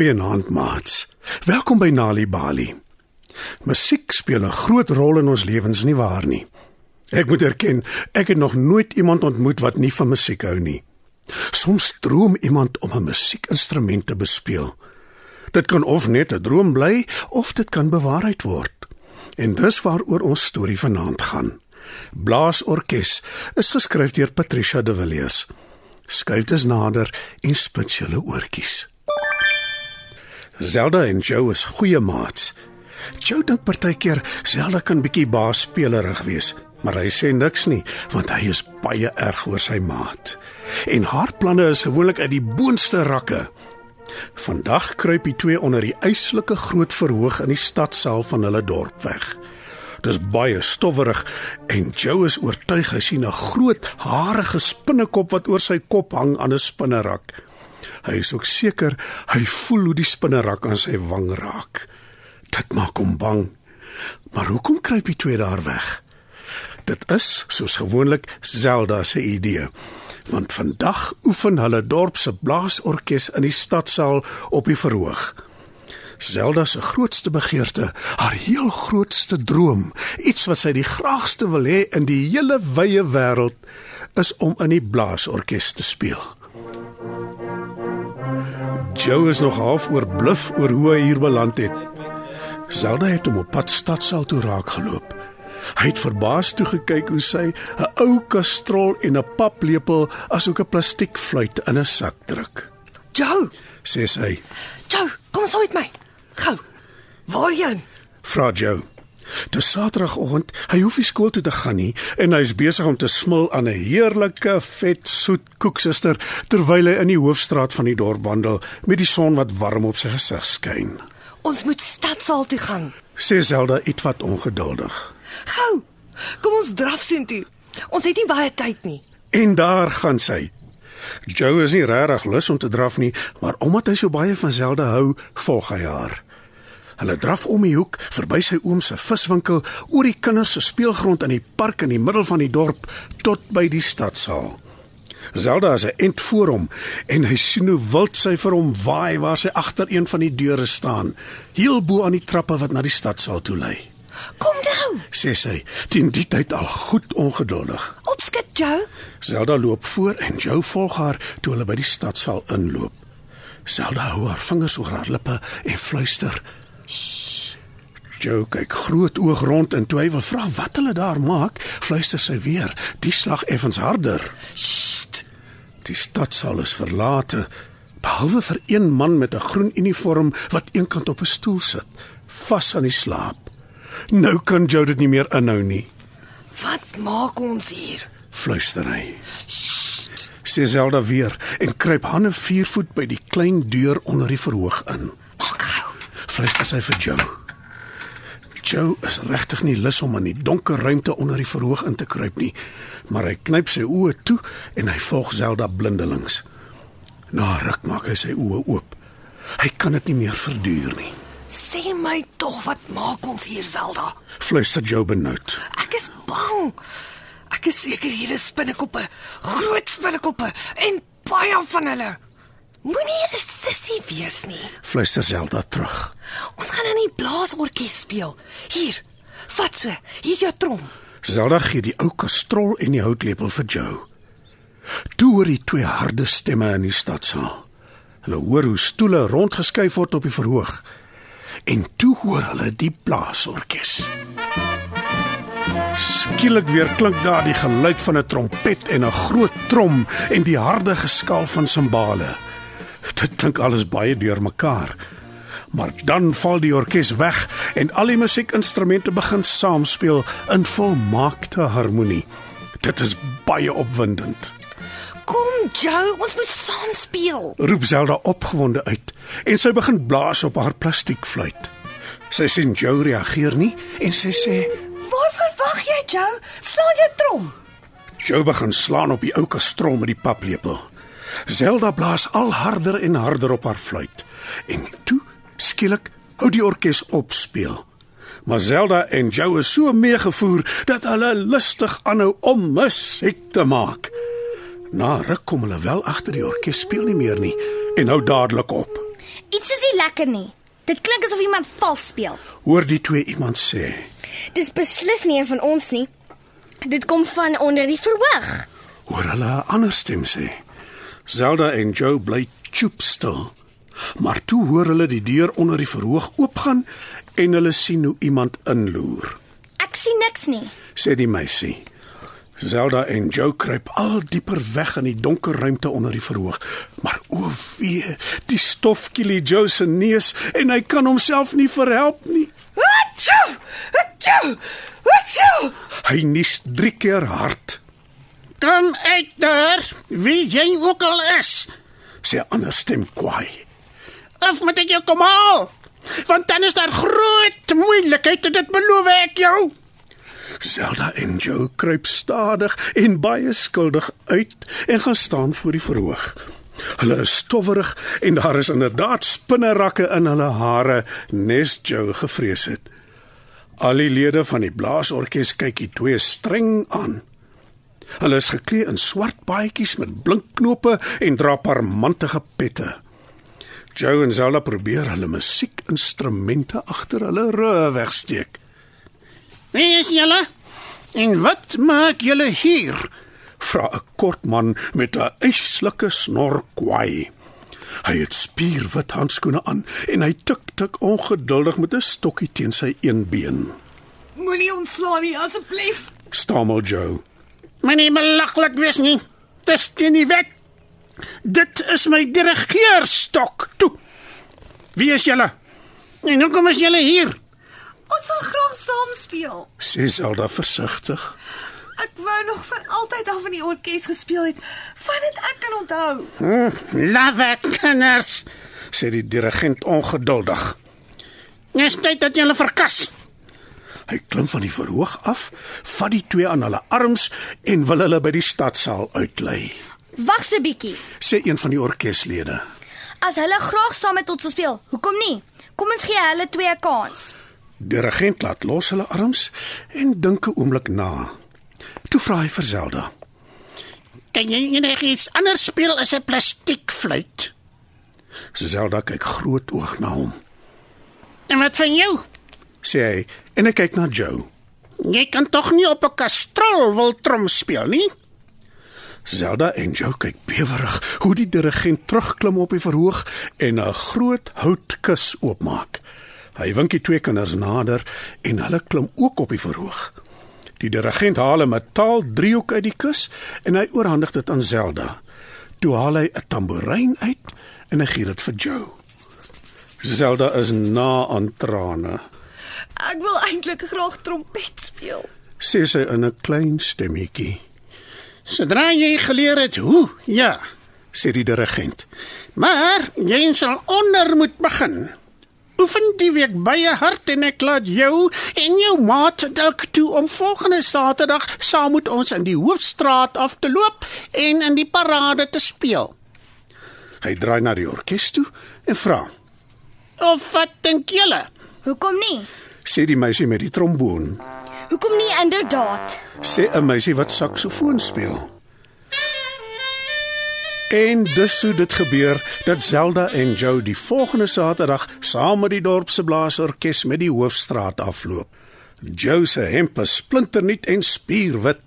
Goeienaand, maats. Welkom by Nali Bali. Musiek speel 'n groot rol in ons lewens nie waar nie. Ek moet erken, ek het nog nooit iemand ontmoet wat nie van musiek hou nie. Soms droom iemand om 'n musiekinstrument te bespeel. Dit kan of net 'n droom bly of dit kan bewaarheid word. En dis waaroor ons storie vanaand gaan. Blaasorkes is geskryf deur Patricia de Villiers. Skuif dus nader en spits julle oortjies. Zelda en Joe is goeie maats. Joe dink partykeer Zelda kan bietjie baasspelerig wees, maar hy sê niks nie want hy is baie erg oor sy maat. En haar planne is gewoonlik uit die boonste rakke. Vandag kruip die twee onder die eislike groot verhoog in die stadsaal van hulle dorp weg. Dis baie stowwerig en Joe is oortuig hy sien 'n groot harige spinnekop wat oor sy kop hang aan 'n spinnerak. Hy is ook seker hy voel hoe die spinnerak aan sy wang raak. Dit maak hom bang. Maar hoekom kruip die twee daar weg? Dit is soos gewoonlik Zelda se idee. Want vandag oefen hulle dorp se blaasorkes in die stadsaal op die verhoog. Zelda se grootste begeerte, haar heel grootste droom, iets wat sy die graagste wil hê in die hele wye wêreld, is om in die blaasorkes te speel. Joe is nog half oorbluf oor hoe hy hier beland het. Zelda het hom op pad stadsaal toe raak geloop. Hy het verbaas toe gekyk hoe sy 'n ou kastrol en 'n paplepel asook 'n plastiekfluit in 'n sak druk. Joe, Sê sy, Joe, kom saam met my. Gou. Waarheen? vra Joe. Dis Saterdagoggend, hy hoef nie skool toe te gaan nie en hy is besig om te smil aan 'n heerlike vet soet koeksuster terwyl hy in die hoofstraat van die dorp wandel met die son wat warm op sy gesig skyn. Ons moet stadsaal toe gaan. Sê Zelda ietwat ongeduldig. Gou. Kom ons draf soontoe. Ons het nie baie tyd nie. En daar gaan sy. Joe is nie regtig lus om te draf nie, maar omdat hy so baie van Zelda hou, volg hy haar. Hulle draf om die hoek, verby sy oom se viswinkel, oor die kinders se speelgrond in die park in die middel van die dorp tot by die stadsaal. Zelda is 'n ent voor hom en hy sien hoe wild sy vir hom waai waar sy agter een van die deure staan, heel bo aan die trappe wat na die stadsaal toe lei. Kom nou. Sê sy, teen die tyd al goed ongeduldig. Opskit Joe. Zelda loop voor en Joe volg haar toe hulle by die stadsaal inloop. Zelda hou haar vingers oor haar lippe en fluister. Joe kyk groot oog rond en toe hy wil vra wat hulle daar maak, fluister sy weer, die slag effens harder. Sst. Die stadsaal is verlate, behalwe vir een man met 'n groen uniform wat eenkant op 'n stoel sit, vas aan die slaap. Nou kan Joe dit nie meer inhou nie, Wat maak ons hier? fluister hy. Sê Zelda weer en kruip hande vier voet by die klein deur onder die verhoog in. Fluister sy vir Joe. Joe is regtig nie lus om in die donker ruimte onder die verhoog in te kruip nie, maar hy knyp sy oë toe en hy volg Zelda blindelings. Na ruk maak hy sy oë oop. Hy kan dit nie meer verduur nie. Sê my tog wat maak ons hier Zelda? Fluister Joe benoud. Ek is bang. Ek is seker hier is spinnekoppe, groot spinnekoppe en baie van hulle. Moenie 'n sissie wees nie. Fluister Zelda terug. Ons gaan in die blaasorkes speel. Hier. Vat so. Hier's jou trom. Zelda gee die ou kastrol en die houtlepel vir Joe. Toe hoor die twee harde stemme in die stadsaal. Hulle hoor hoe stoele rondgeskuif word op die verhoog. En toe hoor hulle die blaasorkes. Skielik weer klink daar die geluid van 'n trompet en 'n groot trom en die harde geskaal van simbale. Dit klink alles baie deurmekaar. Maar dan val die orkes weg en al die musiekinstrumente begin saamspeel in volmaakte harmonie. Dit is baie opwindend. Kom, Joe, ons moet saam speel. Roep Zelda opgewonde uit en sy begin blaas op haar plastiekfluit. Sy sien Joe reageer nie en sy sê Waar verwag jy, Joe? Slaan jou trom. Joe begin slaan op die ou kastrol met die paplepel. Zelda blaas al harder en harder op haar fluit. En toe, skielik, hou die orkes op speel. Maar Zelda en Joe is so meegevoer dat hulle lustig aanhou om musiek te maak. Na ruk kom hulle wel agter die orkes speel nie meer nie en hou dadelik op. Iets is nie lekker nie. Dit klink asof iemand vals speel. Hoor die twee iemand sê. Dis beslis nie een van ons nie. Dit kom van onder die verhoog. Hoor hulle 'n ander stem sê. Zelda en Joe bly choopstil. Maar toe hoor hulle die deur onder die verhoog oopgaan en hulle sien hoe iemand inloer. Ek sien niks nie. Sê die meisie. Zelda en Joe kruip al dieper weg in die donker ruimte onder die verhoog. Maar o wee, die stof kiel Joe se neus en hy kan homself nie verhelp nie. Achoo! Achoo! Achoo! Hy nies 3 keer hard. Kom uit daar, wie jy ook al is. Sê 'n ander stem kwaai. Of moet ek jou kom haal? Want dan is daar groot moeilikheid, dit beloof ek jou. Zelda en Joe kruip stadig en baie skuldig uit en gaan staan voor die verhoog. Hulle is stowwerig en daar is inderdaad spinnerakke in hulle hare, nes Joe gevrees het. Al die lede van die blaasorkes kyk die twee streng aan. Hulle is geklee in swart baadjies met blinkknope en dra parmantige pette. Joe en Zelda probeer hulle musiekinstrumente agter hulle rug wegsteek. Wie is julle? En wat maak julle hier? vra 'n kort man met 'n yslike snor kwaai. Hy het spierwit handskoene aan en hy tik tik ongeduldig met 'n stokkie teen sy een been. Moenie ontslaan nie asseblief. Stamel Joe. Moenie belaglik wees nie. Dis teen die wet. Dit is my dirigeerstok. Toe. Wie is julle? En hoekom is julle hier? Ons wil graag saam speel. Sê Zelda versigtig. Ek wou nog van altyd af in die orkes gespeel het, vandat ek kan onthou. Lave kinders. Sê die dirigent ongeduldig. Dis tyd dat julle verkas. Hy klim van die verhoog af, vat die twee aan hulle arms en wil hulle by die stadsaal uitlei. Wag 'n bietjie. Sê een van die orkeslede. As hulle graag saam met ons wil speel, hoekom nie? Kom ons gee hulle twee 'n kans. Dirigent laat los hulle arms en dink 'n oomblik na. Toe vra hy vir Zelda. Kan jy enigiets anders speel as 'n plastiekfluit? Zelda kyk groot oog na hom. En wat van jou? Sê hy en hy kyk na Joe. Jy kan tog nie op 'n kastrol wil trom speel nie? Zelda en Joe kyk bewerig hoe die dirigent terugklim op die verhoog en 'n groot houtkus oopmaak. Hy wink die twee kinders nader en hulle klim ook op die verhoog. Die dirigent haal 'n metaal driehoek uit die kus en hy oorhandig dit aan Zelda. Toe haal hy 'n tamboerijn uit en hy gee dit vir Joe. Zelda is na aan trane. Ek wil eintlik graag trompet speel. Sê sy in 'n klein stemmetjie. Sodra jy geleer het hoe, ja. Sê die dirigent. Maar jy sal onder moet begin. Oefen die week baie hard en ek laat jou en jou maat dalk toe om volgende Saterdag saam met ons in die hoofstraat af te loop en in die parade te speel. Hy draai na die orkes toe en vra: Of wat dink julle? Hoekom nie? Sê die meisie met die tromboon. Hoekom nie inderdaad? Sê 'n meisie wat saksofoon speel. En dis hoe dit gebeur dat Zelda en Joe die volgende Saterdag saam met die dorp se blaasorkes met die hoofstraat afloop. Joe se hemp is splinternuut en spierwit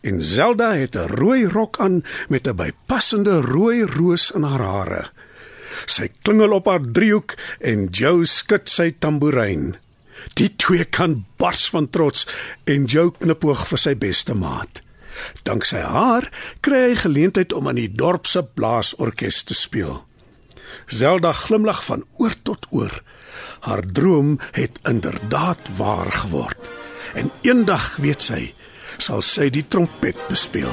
en Zelda het 'n rooi rok aan met 'n bypassende rooi roos in haar hare. Sy klingel op haar driehoek en Joe skud sy tamboerijn. Die twee kan bars van trots en Joe knipoog vir sy beste maat. Danksy haar kry hy geleentheid om aan die dorp se blaasorkes te speel. Zelda glimlag van oor tot oor. Haar droom het inderdaad waar geword. En eendag, weet sy, sal sy die trompet bespeel.